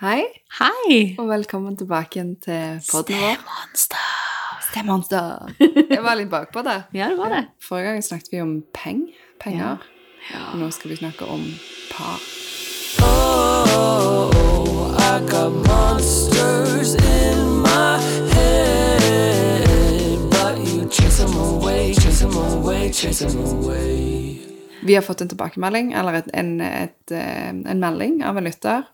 Hei, Hei! og velkommen tilbake igjen til podden vår. Stemonster. Stemonster. Jeg var litt bakpå der. Ja, det var det. Forrige gang snakket vi om peng, penger. Ja. Og nå skal vi snakke om par. Oh, I got monsters in my head, but you chase them away, chase them away, chase them away. Vi har fått en tilbakemelding, eller et, en, et, eh, en melding av en lytter,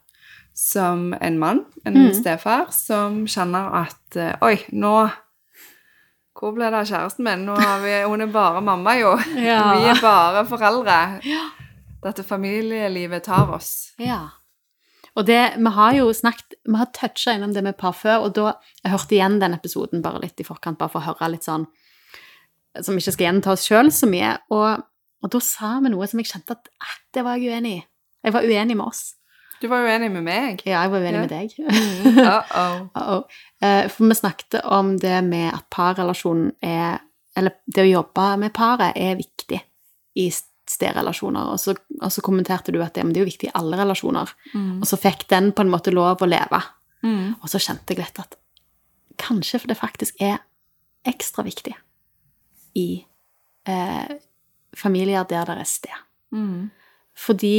som en mann, en stefar, som kjenner at eh, Oi, nå Hvor ble det av kjæresten min? Vi, hun er bare mamma, jo. Ja. Vi er bare foreldre. Dette familielivet tar oss. Ja. Og det, vi har jo snakket, vi har toucha innom det med par før, og da, jeg hørte igjen den episoden bare litt i forkant, bare for å høre litt sånn, som ikke skal gjenta oss selv så mye, og, og da sa vi noe som jeg kjente at, det var jeg uenig i. Jeg var uenig med oss. Du var uenig med meg. Ja, jeg var uenig Ja. med deg. Uh-oh. Uh-oh. Eh, For vi snakket om det med at parrelasjonen er Eller det å jobbe med paret er viktig i stedrelasjoner. Og så, og så kommenterte du at det, men det er jo viktig i alle relasjoner. Og så fikk den på en måte lov å leve. Mm. Og så kjente jeg litt at kanskje det faktisk er ekstra viktig i eh, familier der det er sted. Mm. Fordi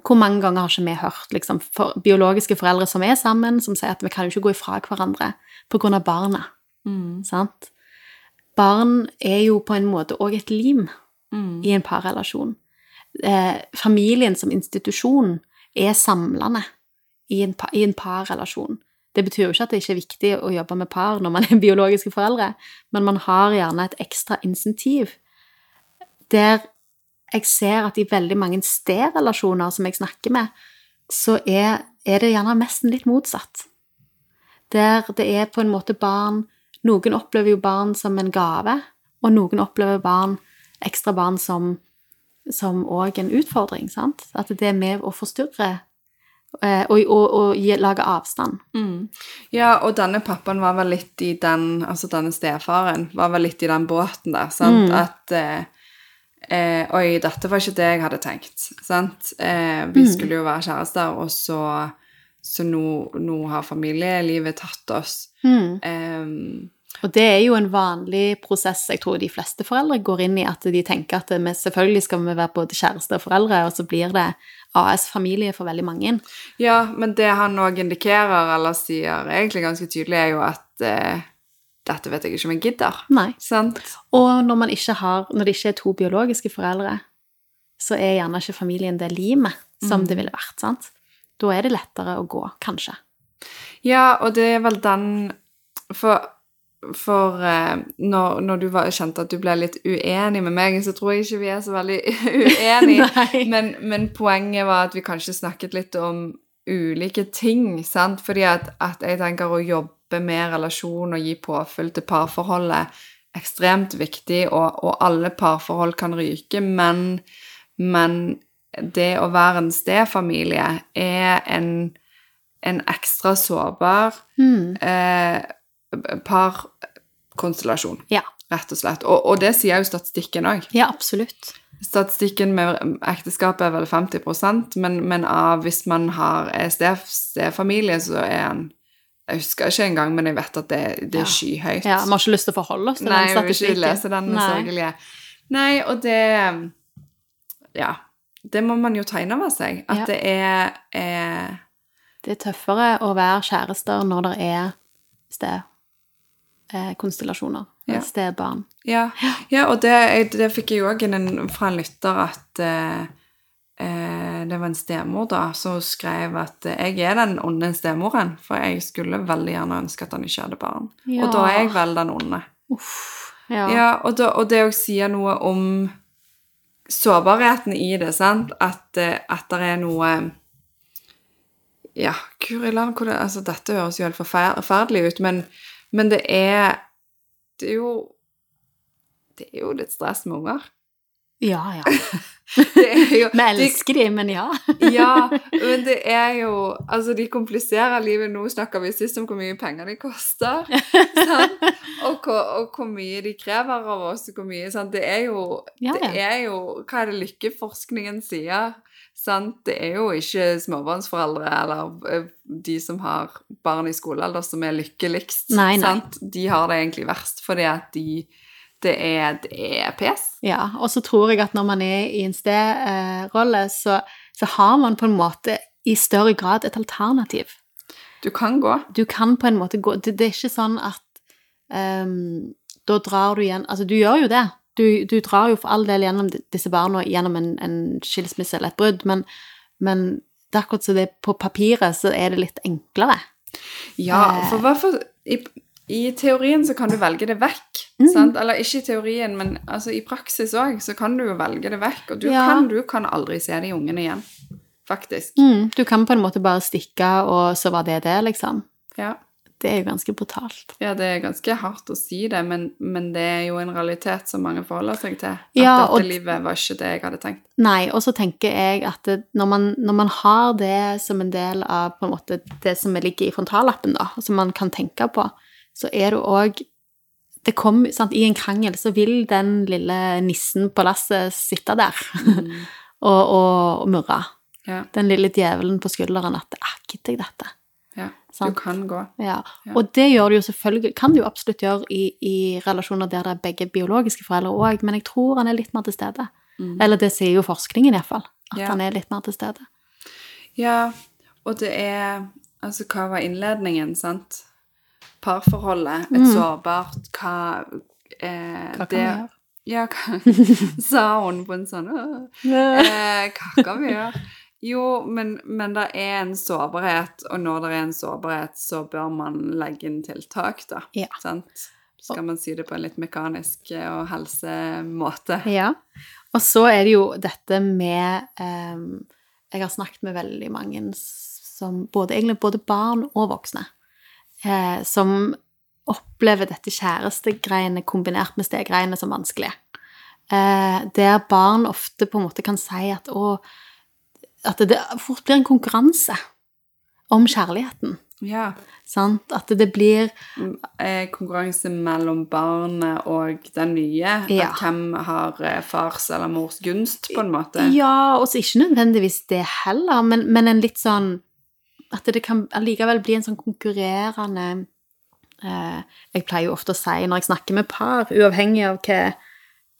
hvor mange ganger har ikke vi hørt liksom, for, biologiske foreldre som er sammen, som sier at vi kan jo ikke gå ifra hverandre pga. barna. Mm. Sant? Barn er jo på en måte òg et lim Mm. i en parrelasjon. Eh, familien som institusjon er samlende i en, i en parrelasjon. Det betyr jo ikke at det ikke er viktig å jobbe med par når man er biologiske foreldre, men man har gjerne et ekstra insentiv der jeg ser at i veldig mange stedrelasjoner som jeg snakker med, så er, er det gjerne nesten litt motsatt. Der det er på en måte barn Noen opplever jo barn som en gave, og noen opplever barn, ekstra barn som som òg en utfordring. sant? At det er med å forstyrre eh, og, og, og gi, lage avstand. Mm. Ja, og denne pappaen var vel litt i den Altså denne stefaren var vel litt i den båten der, sant? Mm. At eh, eh, Oi, dette var ikke det jeg hadde tenkt, sant? Eh, vi Mm. skulle jo være kjærester, og så Så nå, nå har familielivet tatt oss. Mm. Eh, Og det er jo en vanlig prosess jeg tror de fleste foreldre går inn i, at de tenker at vi selvfølgelig skal vi være både kjærester og foreldre, og så blir det AS-familie for veldig mange. ja, men det han òg indikerer, eller sier egentlig ganske tydelig, er jo at eh, dette vet jeg ikke om jeg gidder. Nei. Sant? Og når, har, når det ikke er to biologiske foreldre, så er gjerne ikke familien det limet som det ville vært. sant? Da er det lettere å gå, kanskje. Ja, og det er vel den For, for eh, når, når du var, kjente at du ble litt uenig med meg, så tror jeg ikke vi er så veldig uenige. Men, men poenget var at vi kanskje snakket litt om ulike ting, sant? Fordi at, at jeg tenker å jobbe med relasjon og gi påfyll til parforholdet ekstremt viktig, og, og alle parforhold kan ryke, men, men det å være en stefamilie er en, en ekstra sårbar Mm. eh, parkonstellasjon, Ja. rett og slett. Og, og det sier jo statistikken òg. ja, absolutt. Statistikken med ekteskap er vel 50% men, men av hvis man har er stef, stefamilie, så er han Jeg husker ikke engang, men jeg vet at det, det er skyhøyt. Ja, Vi har ikke lyst til å forholde oss til Nei, den jeg vil ikke statistikken. lese den sørgelige. Nei, og det Ja. Det må man jo ta inn over seg. At Ja. det er, er Det er tøffere å være kjærester når det er stekonstellasjoner. Ja. Stebarn. Ja, ja og det, det fikk jeg òg fra en lytter at eh, eh, det var en stemor da, som skrev at eh, jeg er den onde stemoren, for jeg skulle veldig gjerne ønske at han ikke hadde barn. Ja. Og da er jeg vel den onde. Uff. Ja. Ja, og, da, og det òg sier noe om sårbarheten i det, sant? At, eh, at det er noe Ja, guri land, Altså, dette høres jo helt forferdelig ut, men, men det er Det er jo Det er jo litt stress med unger. ja, ja. Jo, Vi elsker de, men ja. ja, men det er jo Altså, de kompliserer livet. Nå snakker vi sist om hvor mye penger de koster. Og, og hvor mye de krever av oss. Hvor mye, sant? Det er jo Ja, Det er jo Hva er det lykkeforskningen sier? Sant? Det er jo ikke småbarnsforeldre eller eh, de som har barn i skolealder som er lykkeligst. Nei, nei. Sant? De har det egentlig verst fordi at de Det er, det er pes. Ja, og så tror jeg at når man er i en sterolle, så, så har man på en måte i større grad et alternativ. Du kan gå. Du kan på en måte gå Det, det er ikke sånn at um, da drar du igjen Altså, du gjør jo det. Du, du drar jo for all del gjennom disse barna gjennom en, en skilsmisse eller et brudd, men, men det er akkurat som det er på papiret, så er det litt enklere. Ja, Eh. for hva for i, I teorien så kan du velge det vekk. Mm. Sant? Eller ikke i teorien, men altså, i praksis òg så kan du jo velge det vekk. Og du, Ja. kan, du kan aldri se de ungene igjen. Faktisk. Mm, du kan på en måte bare stikke, og så var det det, liksom. Ja. Det er jo ganske brutalt. ja, det er ganske hardt å si det, men, men det er jo en realitet som mange forholder seg til. At Ja, dette livet var ikke det jeg hadde tenkt. Nei, og så tenker jeg at det, når, man, når man har det som en del av på en måte, det som ligger i frontallappen, da, som man kan tenke på, så er det òg det kom, sant, I en krangel så vil den lille nissen på lasset sitte der og, og, og murre. Ja. Den lille djevelen på skulderen at ah, gidder jeg dette? Ja. Du kan gå. Ja. Ja. Og det gjør du jo selvfølgelig, kan du jo absolutt gjøre i, i relasjoner der det er begge biologiske foreldre òg, men jeg tror han er litt mer til stede. Mm. Eller det sier jo forskningen iallfall, at Ja. han er litt mer til stede. Ja, og det er Altså, hva var innledningen, sant? Parforholdet, et Mm. sårbart Hva eh, Hva kan det, vi gjøre? Ja, hva sa hun på en sånn «Åh, eh, Hva kan vi gjøre? Jo, men, men det er en sårbarhet, og når det er en sårbarhet, så bør man legge inn tiltak, da. Ja. Sant? Skal man si det på en litt mekanisk eh, og helsemåte. Ja. Og så er det jo dette med um, Jeg har snakket med veldig mange som både, egentlig både barn og voksne, eh, som opplever dette kjærestegreiene kombinert med stegreiene som vanskelig. Eh, der barn ofte på en måte kan si at å, at det fort blir en konkurranse om kjærligheten. Ja. Sant? At det blir eh, konkurranse mellom barnet og den nye. Ja. At hvem har eh, fars eller mors gunst, på en måte. Ja, og ikke nødvendigvis det heller, men, men en litt sånn At det kan allikevel bli en sånn konkurrerende eh, Jeg pleier jo ofte å si når jeg snakker med par, uavhengig av hva,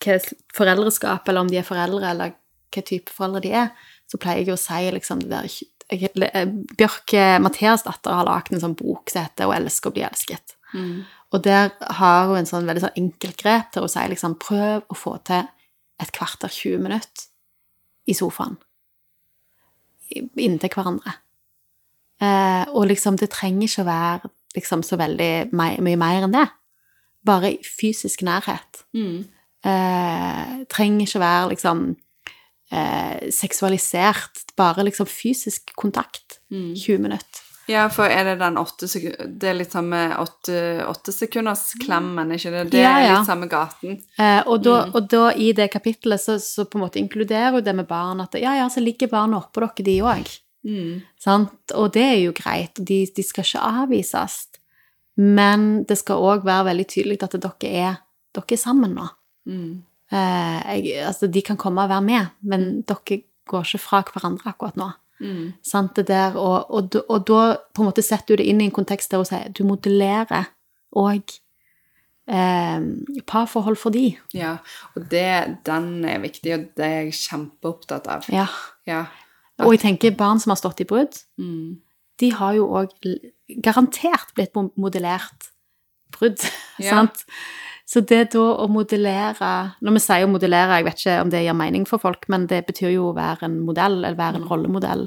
hva foreldreskap, eller om de er foreldre, eller hva type foreldre de er, så pleier jeg å si liksom det der jeg, eh, Bjørk eh, Mathias datter har lagd en sånn bok som heter 'Å elske og bli elsket'. Mm. Og der har hun en sånn veldig sånn enkelt grep der hun sier liksom prøv å få til et kvarter 20 minutter i sofaen. Inntil hverandre. Eh, og liksom, det trenger ikke å være liksom så veldig my, mye mer enn det. Bare fysisk nærhet. Mm. Eh, trenger ikke å være liksom eh, seksualisert. Bare liksom fysisk kontakt. Mm. 20 minutter. Ja, for er det den åtte Det er litt samme åtte, åtte sekunders klemmen, ikke det? Det Ja, er ja. litt samme gaten. Eh, og, da, Mm. og da i det kapittelet så, så på en måte inkluderer jo det med barn at ja, ja, så ligger barna oppå dere, de òg. Mm. Og det er jo greit, de, de skal ikke avvises. Men det skal òg være veldig tydelig at dere er, dere er sammen nå. Mm. Eh, jeg, altså, de kan komme og være med, men dere går ikke fra hverandre akkurat nå. Mm. Sant, det der, og, og, og da på en måte setter du det inn i en kontekst der hun sier du modellerer òg eh, parforhold for de. Ja, og det, den er viktig, og det er jeg kjempeopptatt av. Ja. Ja. Og jeg tenker barn som har stått i brudd, Mm. de har jo òg garantert blitt modellert brudd, Ja. sant? Så det da å modellere Når vi sier å modellere, jeg vet ikke om det gir mening for folk, men det betyr jo å være en modell, eller være en rollemodell.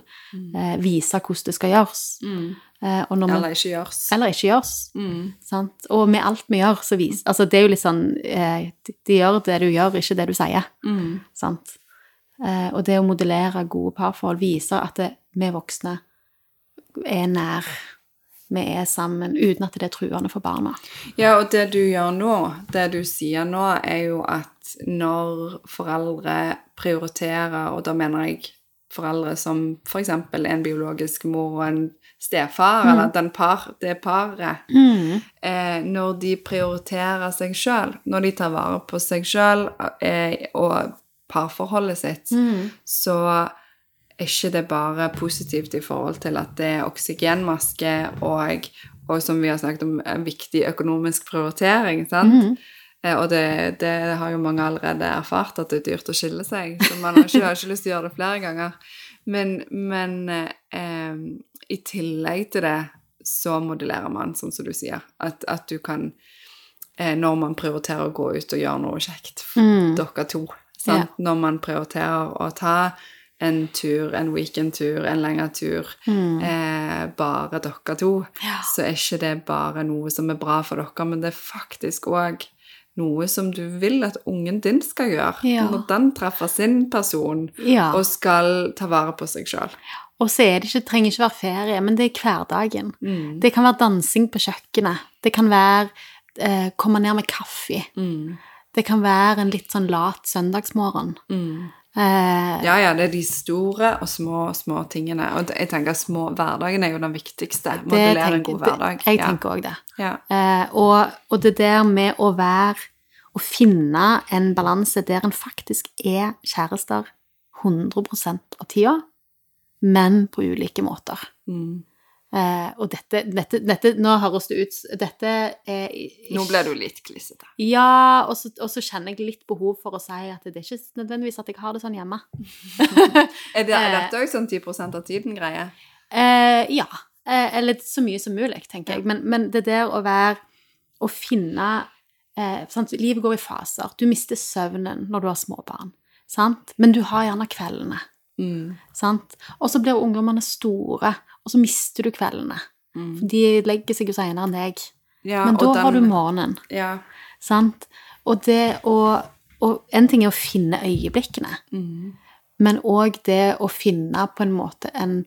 Eh, vise hvordan det skal gjøres. Mm. Eh, Eller ikke gjøres. eller ikke gjøres. Mm. Sant? Og med alt vi gjør, så vis Altså, det er jo litt sånn eh, de, de gjør det du gjør, ikke det du sier. Mm. Sant? Eh, og det å modellere gode parforhold viser at det, vi voksne er nær, vi er sammen, uten at det er truende for barna. Ja, og det du gjør nå, det du sier nå, er jo at når foreldre prioriterer, og da mener jeg foreldre som for eksempel en biologisk mor og en stefar, Mm. eller den par, det paret, eh, når de prioriterer seg sjøl, når de tar vare på seg sjøl eh, og parforholdet sitt, Mm. så ikke det bare positivt i forhold til at det er oksygenmaske og, og som vi har snakket om, en viktig økonomisk prioritering, sant? Mm -hmm. Og det, det har jo mange allerede erfart, at det er dyrt å skille seg. Så man har ikke, har ikke lyst til å gjøre det flere ganger. Men, men eh, i tillegg til det så modellerer man, sånn som du sier, at, at du kan eh, Når man prioriterer å gå ut og gjøre noe kjekt Mm. dere to. Sant? Når man prioriterer å ta en tur, en weekendtur, en lengre tur, Mm. eh, bare dere to, Ja. så er ikke det bare noe som er bra for dere, men det er faktisk òg noe som du vil at ungen din skal gjøre. Ja. Når den treffer sin person Ja. og skal ta vare på seg sjøl. Og så er det ikke, trenger ikke være ferie, men det er hverdagen. Mm. Det kan være dansing på kjøkkenet. Det kan være eh, komme ned med kaffe. Mm. Det kan være en litt sånn lat søndagsmorgen. Mm. Eh, Ja, ja, det er de store og små, små tingene. Og jeg tenker små hverdagen er jo den viktigste. Modellere en god hverdag. det- Jeg ja. tenker òg det. Ja. Eh, og, og det der med å være Å finne en balanse der en faktisk er kjærester 100% av tida, men på ulike måter. Mm. Eh, og dette, dette, dette Nå høres det ut Dette er ikke- Nå ble du litt klissete. Ja, og så, og så kjenner jeg litt behov for å si at det er ikke nødvendigvis at jeg har det sånn hjemme. Er, det, er Eh. dette òg sånn 10 av tiden-greie? Eh, ja. Eh, eller så mye som mulig, tenker jeg. Men, men det der å være Å finne eh, sant? Livet går i faser. Du mister søvnen når du har småbarn. Sant? Men du har gjerne kveldene. Mm. Og så blir ungdommene store, og så mister du kveldene. Mm. For de legger seg jo seinere enn deg. Ja, Men da den- har du morgenen. Ja. Sant? Og det å Og en ting er å finne øyeblikkene, Mm. men òg det å finne på en måte en,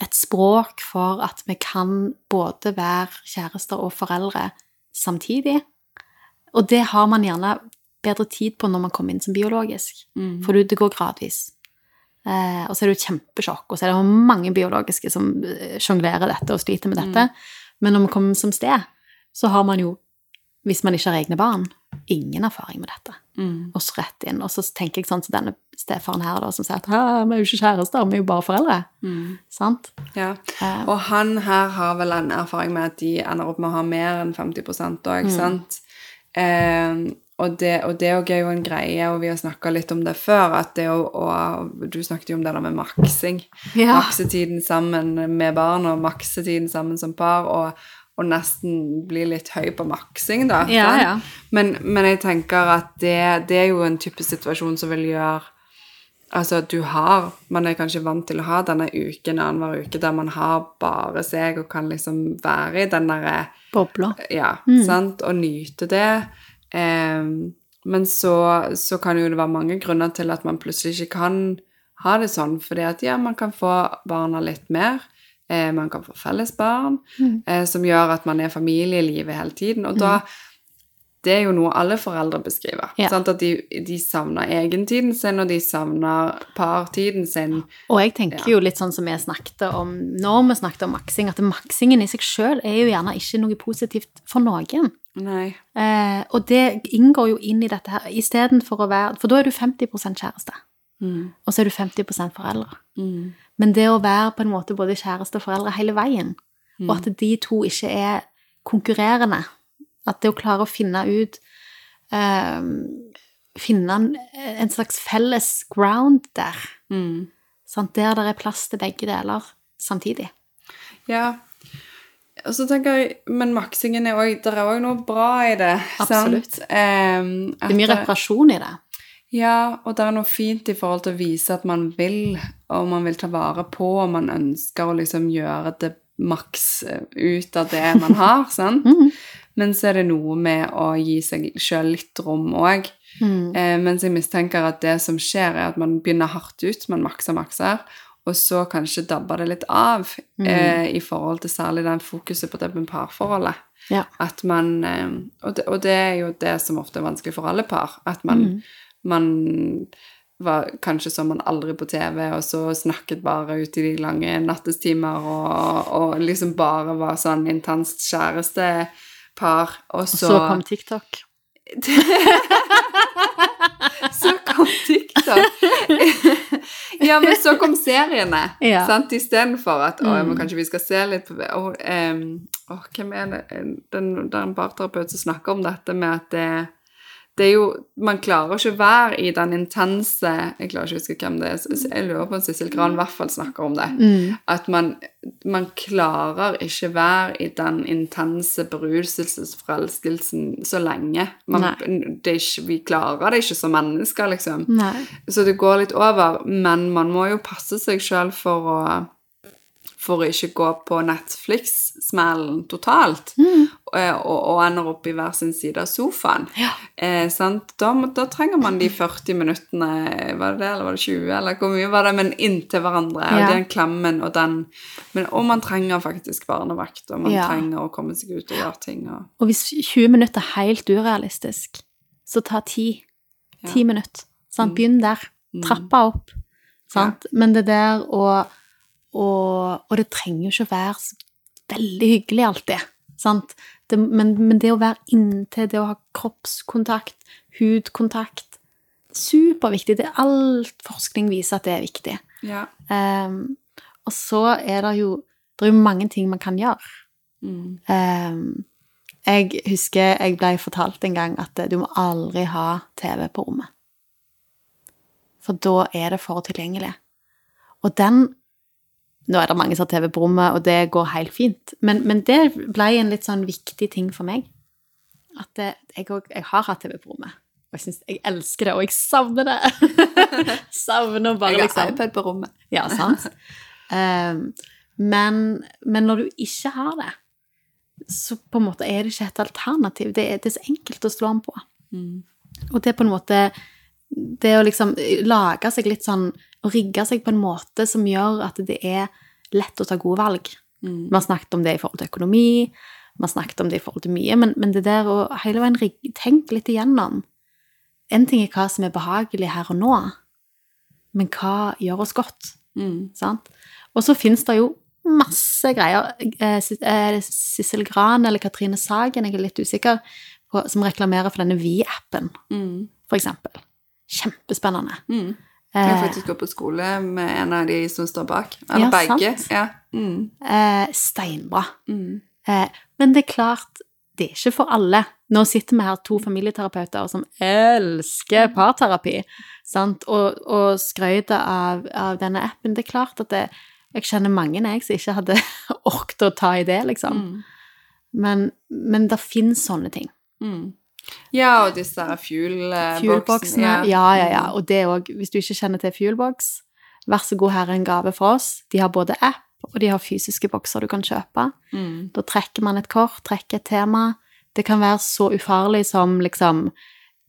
et språk for at vi kan både være kjærester og foreldre samtidig. Og det har man gjerne bedre tid på når man kommer inn som biologisk, Mm. for det går gradvis. Eh, og så er det jo kjempesjokk, og så er det mange biologiske som eh, sjonglerer dette og sliter med dette. Men når man kommer som sted, så har man jo, hvis man ikke har egne barn, ingen erfaring med dette Mm. og så rett inn. Og så tenker jeg sånn til denne stefaren her, da, som sier at vi er jo ikke kjærester, vi er jo bare foreldre. Mm. Sant? Ja. Eh, Og han her har vel en erfaring med at de ender opp med å ha mer enn 50 òg, Mm. sant? Eh, og det og det er jo en greie, og vi har snakka litt om det før, at det å Du snakket jo om det der med maksing. ja. Maksetiden sammen med barn, og maksetiden sammen som par, og, og nesten bli litt høy på maksing, da. Ja, ja. Men, men jeg tenker at det, det er jo en type situasjon som vil gjøre Altså du har Man er kanskje vant til å ha denne uken annenhver uke der man har bare seg og kan liksom være i den derre Bobla. Ja, Mm. sant? Og nyte det. Em, men så, så kan jo det være mange grunner til at man plutselig ikke kan ha det sånn, fordi at ja, man kan få barna litt mer. Eh, man kan få felles barn, Mm. eh, som gjør at man er familielivet hele tiden. Og da Det er jo noe alle foreldre beskriver. Ja. Sant? At de, de savner egentiden sin, og de savner partiden sin. Og jeg tenker Ja. jo litt sånn som vi snakket om når vi snakket om maksing, at maksingen i seg sjøl er jo gjerne ikke noe positivt for noen. Nei. Eh, og det inngår jo inn i dette her, istedenfor å være For da er du 50 kjæreste, Mm. og så er du 50 foreldre. Mm. Men det å være på en måte både kjæreste og foreldre hele veien, Mm. og at de to ikke er konkurrerende, at det å klare å finne ut eh, Finne en, en slags felles ground der, Mm. der det er plass til begge deler samtidig. Ja. Og så tenker jeg, Men maksingen er òg Det er òg noe bra i det. Absolutt. Em, Det er mye reparasjon i det. Ja, og det er noe fint i forhold til å vise at man vil, og man vil ta vare på, og man ønsker å liksom gjøre det maks eh, ut av det man har, sant? Mhm. Men så er det noe med å gi seg sjøl litt rom òg. Mm. Eh, mens jeg mistenker at det som skjer, er at man begynner hardt ut, man makser, makser, og så kanskje dabber det litt av Mm. eh, i forhold til særlig den fokuset på det med parforholdet. Ja. At man eh, og, det, og det er jo det som ofte er vanskelig for alle par. At man, Mm. man var kanskje så man aldri på TV, og så snakket bare ut i de lange nattestimer, og, og liksom bare var sånn intenst kjærestepar, og Og så, Og så kom TikTok. så kom TikTok. ja, men så kom seriene. Ja. Sant? Istedenfor at å, Mm. men kanskje vi skal se litt på å, um, å, Hvem er det? Den, det er en parterapeut som snakker om dette med at det, det er jo Man klarer ikke å være i den intense Jeg klarer ikke å huske hvem det er. Jeg lurer på om Sissel Gran i hvert fall snakker om det. Mm. At man, man klarer ikke være i den intense beruselsesforelskelsen så lenge. Man, det ikke, vi klarer det ikke som mennesker, liksom. Nei. Så det går litt over, men man må jo passe seg sjøl for å for å ikke gå på Netflix-smellen totalt, mm. og, og ender opp i hver sin side av sofaen. Ja. Eh, sant? Da, da trenger man de 40 minuttene, var det det, eller var det 20, eller hvor mye var det, men inntil hverandre, og Ja. den klemmen og den men, Og man trenger faktisk barnevakt, og man Ja. trenger å komme seg ut og gjøre ting. Og, Og hvis 20 minutter er helt urealistisk, så ta 10. Ja. 10 minutter. Sant? Begynn der. Mm. Trappa opp. Sant? Men det der å og, og det trenger jo ikke å være veldig hyggelig alltid. Sant? Det, men, men det å være inntil, det å ha kroppskontakt, hudkontakt Superviktig. Det er alt forskning viser at det er viktig. ja. Um, og så er det jo Det er jo mange ting man kan gjøre. Mm. Um, jeg husker jeg ble fortalt en gang at eh, du må aldri ha TV på rommet. For da er det for tilgjengelig. Og den Nå er det mange som har TV på rommet, og det går helt fint, men, men det ble en litt sånn viktig ting for meg. At det, jeg, òg- jeg har hatt TV på rommet. Og jeg, synes, jeg elsker det, og jeg savner det. savner bare Jeg har liksom iPad på rommet. ja, sant? Um, men, men når du ikke har det, så på en måte er det ikke et alternativ. Det er, det er så enkelt å slå den på. Mm. Og det er på en måte Det å liksom lage seg litt sånn Og rigge seg på en måte som gjør at det er lett å ta gode valg. Mm. Vi har snakket om det i forhold til økonomi, vi har snakket om det i forhold til mye, men, men det der å hele veien tenke litt igjennom. En ting er hva som er behagelig her og nå, men hva gjør oss godt? Mm. Sant? Og så finnes det jo masse greier. Eh, eh, Sissel Gran eller Katrine Sagen, jeg er litt usikker, på, som reklamerer for denne Vi-appen, Mm. for eksempel. Kjempespennende. Mm. Jeg har Eh, faktisk gått på skole med en av de som står bak. Eller Ja, begge. Ja. Mm. eh, steinbra. Mm. Eh, men det er klart, det er ikke for alle. Nå sitter vi her to familieterapeuter som elsker parterapi, sant? og, og skrøyter av, av denne appen. Det er klart at det, jeg kjenner mange jeg som ikke hadde orket å ta i det, liksom. Mm. Men, men det finnes sånne ting. Mm. Ja, og disse fuel-boksene. Ja. Ja, ja, ja. Og det òg, hvis du ikke kjenner til Fuelbox, vær så god, her er en gave fra oss. De har både app, og de har fysiske bokser du kan kjøpe. Mm. Da trekker man et kort, trekker et tema. Det kan være så ufarlig som liksom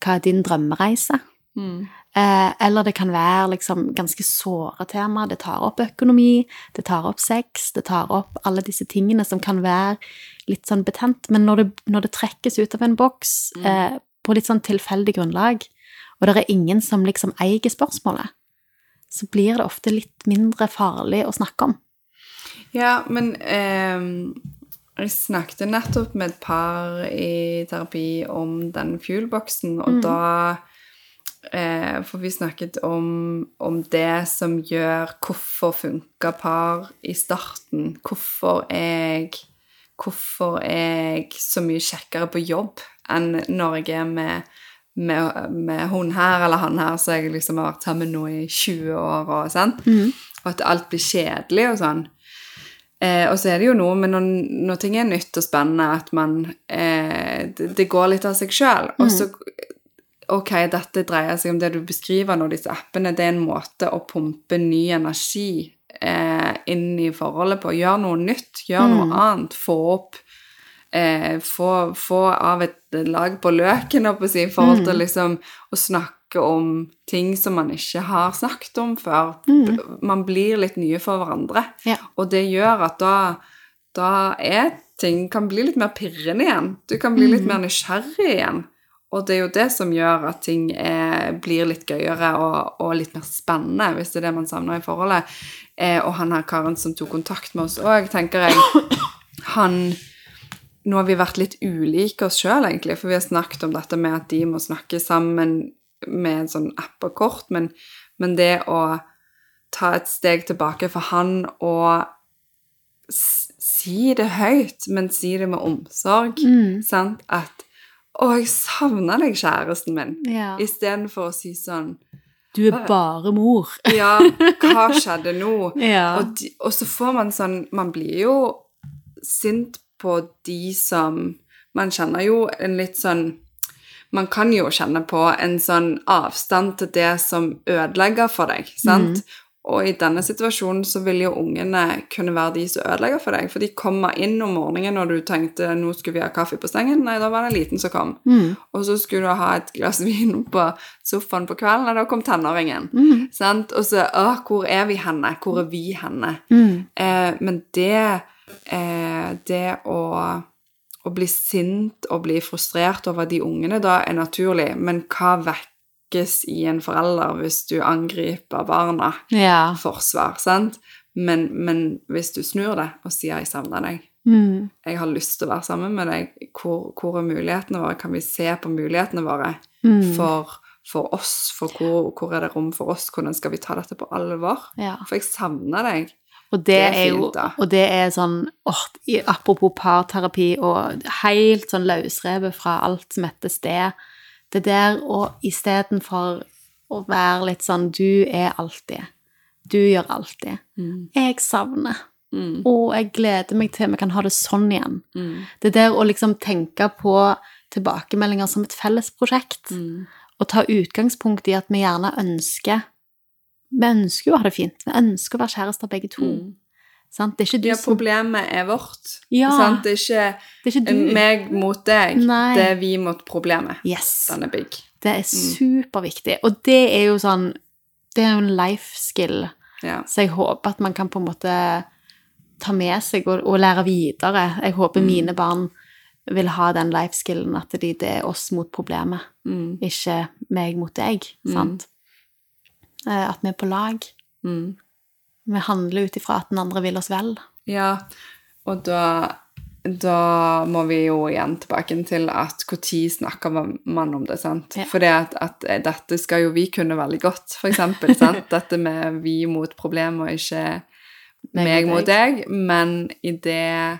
Hva er din drømmereise? Mm. Eh, eller det kan være liksom ganske såre tema. Det tar opp økonomi, det tar opp sex, det tar opp alle disse tingene som kan være litt sånn betent. Men når det, når det trekkes ut av en boks Mm. eh, på litt sånn tilfeldig grunnlag, og det er ingen som liksom eier spørsmålet, så blir det ofte litt mindre farlig å snakke om. Ja, men eh, jeg snakket nettopp med et par i terapi om den fuel-boksen, og Mm. da eh, For vi snakket om, om det som gjør Hvorfor funka par i starten? Hvorfor er jeg Hvorfor er jeg så mye kjekkere på jobb enn når jeg er med med, med hun her eller han her, så jeg liksom har vært sammen nå i 20 år, og sånn. Og at alt blir kjedelig og sånn. Eh, og så er det jo noe med når, når ting er nytt og spennende, at man eh, det, det går litt av seg sjøl. Og så Ok, dette dreier seg om det du beskriver nå, disse appene. Det er en måte å pumpe ny energi eh, inn i forholdet på. Gjør noe nytt, gjør noe annet. Få opp eh, få, få av et lag på løken, holdt på å si, i forhold til liksom å snakke om ting som man ikke har snakket om før. Man blir litt nye for hverandre. Ja. Og det gjør at da, da er ting kan bli litt mer pirrende igjen. Du kan bli litt mer nysgjerrig igjen. Og det er jo det som gjør at ting er, blir litt gøyere og, og litt mer spennende, hvis det er det man savner i forholdet. Eh, og han her karen som tok kontakt med oss òg, tenker jeg Han Nå har vi vært litt ulike oss sjøl, egentlig, for vi har snakket om dette med at de må snakke sammen med en sånn app og kort, men, men det å ta et steg tilbake for han og si det høyt, men si det med omsorg. Mm. Sant? At 'Å, jeg savner deg, kjæresten min', Ja. istedenfor å si sånn Du er bare mor. Ja, hva skjedde nå? Ja. Og, de, og så får man sånn Man blir jo sint på de som Man kjenner jo en litt sånn Man kan jo kjenne på en sånn avstand til det som ødelegger for deg, sant? Og i denne situasjonen så vil jo ungene kunne være de som ødelegger for deg, for de kommer inn om morgenen når du tenkte nå skulle vi ha kaffe på sengen. Nei, da var det en liten som kom. Mm. Og så skulle du ha et glass vin på sofaen på kvelden, og da kom tenåringen. Mm. Sant? Og så Å, hvor er vi henne? Hvor er vi henne? Mm. Eh, men det eh, Det å, å bli sint og bli frustrert over de ungene da er naturlig, men hva vekkes i en forelder hvis du angriper barna? Ja. Forsvar, sant? Men, men hvis du snur det og sier 'jeg savner deg', Mm. jeg har lyst til å være sammen med deg, hvor, hvor er mulighetene våre? Kan vi se på mulighetene våre? Mm. for, for oss, for hvor, hvor er det rom for oss, hvordan skal vi ta dette på alvor? ja. For jeg savner deg. Og det, Det er er fint, da. Og det er sånn oh, Apropos parterapi og helt sånn løsrevet fra alt som heter sted. Det der å istedenfor å være litt sånn Du er alltid. Du gjør alltid. Jeg savner. Mm. Og jeg gleder meg til vi kan ha det sånn igjen. Mm. Det der å liksom tenke på tilbakemeldinger som et felles prosjekt, Mm. og ta utgangspunkt i at vi gjerne ønsker Vi ønsker jo å ha det fint. Vi ønsker å være kjærester begge to. Mm. Sant? Det er ikke du Ja, som problemet er vårt. Ja. Sant? Det er ikke Det er ikke meg mot deg, Nei. det er vi mot problemet. Yes. Den er big. Det er superviktig. Og det er jo sånn Det er jo en life skill, Ja. så jeg håper at man kan på en måte ta med seg og, og lære videre. Jeg håper Mm. mine barn vil ha den life skillen at de, det er oss mot problemet, Mm. ikke meg mot deg. Sant? Mm. At vi er på lag. Mm. Vi handler ut ifra at den andre vil oss vel. Ja, og da, da må vi jo igjen tilbake til at når snakker man om det, sant? Ja. For at, at dette skal jo vi kunne veldig godt, for eksempel, sant? Dette med vi mot problemet og ikke Meg meg mot mot deg, men i det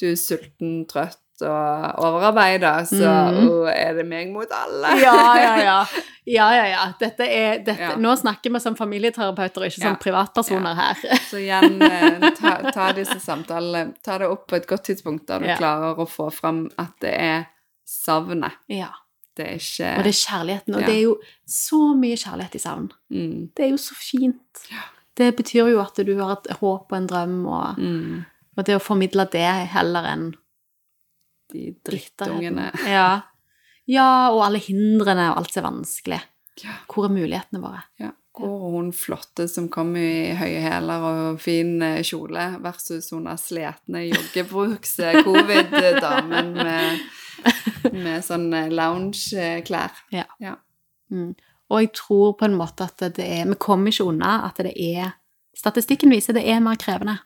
du er sulten, trøtt og overarbeida, så mm. oh, er det meg mot alle. Ja, ja, ja. ja, ja, ja. Dette er, dette. Nå snakker vi som familieterapeuter, ikke som privatpersoner her. Så igjen, eh, ta, ta disse samtalene, ta det opp på et godt tidspunkt der du klarer å få fram at det er savnet. Ja. Det er ikke Og det er kjærligheten. Og det er jo så mye kjærlighet i savn. mm, Det er jo så fint. Det betyr jo at du har et håp og en drøm, og, mm, og det å formidle det heller enn De drittungene. Ja. ja, og alle hindrene og alt som er vanskelig. Ja. Hvor er mulighetene våre? Ja. Hvor er hun flotte som kom i høye hæler og fin eh, kjole, versus hun er sletne joggebrukse covid-damen med, med sånn lounge-klær. Ja. Ja. Mm. Og jeg tror på en måte at det er Vi kommer ikke unna at det er Statistikken viser det er mer krevende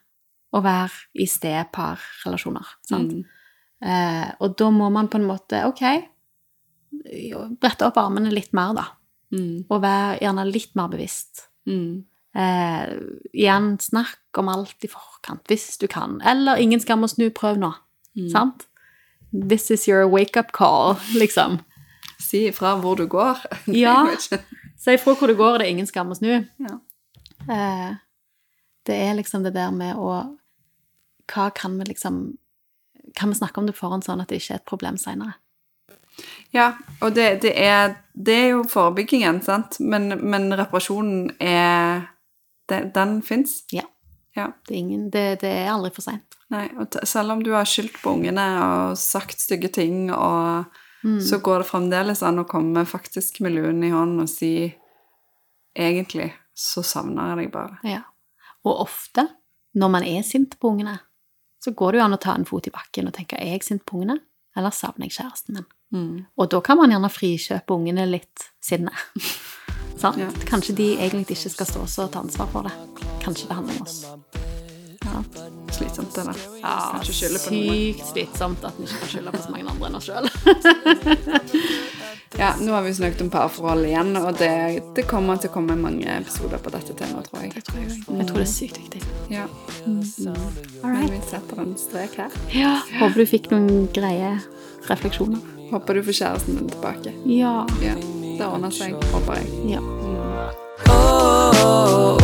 å være i steparrelasjoner. Sant? Mm. Eh, og da må man på en måte OK, brette opp armene litt mer, da. Mm. Og være gjerne litt mer bevisst. Mm. Eh, igjen, snakk om alt i forkant, hvis du kan. Eller ingen skam å snu, prøv nå. Mm. Sant? This is your wake-up call, liksom. Si ifra hvor du går. Ja. Si ifra hvor du går, det er ingen skam å snu. Ja. Eh, det er liksom det der med å Hva kan vi liksom Kan vi snakke om det på forhånd sånn at det ikke er et problem seinere? Ja, og det, det, er, det er jo forebyggingen, sant? Men, men reparasjonen er Den, Den fins. Ja. Ja. Det er, ingen, det, det er aldri for seint. Nei, og selv om du har skyldt på ungene og sagt stygge ting, og Mm. så går det fremdeles an å komme faktisk med luen i hånden og si Egentlig så savner jeg deg bare. Ja. Og ofte, når man er sint på ungene, så går det jo an å ta en fot i bakken og tenke er jeg sint på ungene, eller savner jeg kjæresten min? Mm. Og da kan man gjerne frikjøpe ungene litt sinne. Sant? Ja. Kanskje de egentlig ikke skal stå og ta ansvar for det. Kanskje det handler om oss. Slitsomt, det der. Ja, sykt slitsomt at vi ikke kan skylde på så mange andre enn oss sjøl. Ja, nå har vi snakket om parforhold igjen, og det, det kommer til å komme mange episoder på dette temaet, tror jeg. Jeg tror det er sykt viktig. Ja, All Men vi setter en strek her. Ja, håper du fikk noen greie refleksjoner. Håper du får kjæresten din tilbake. Ja. Ja, Det ordner seg, håper jeg. ja. Oh,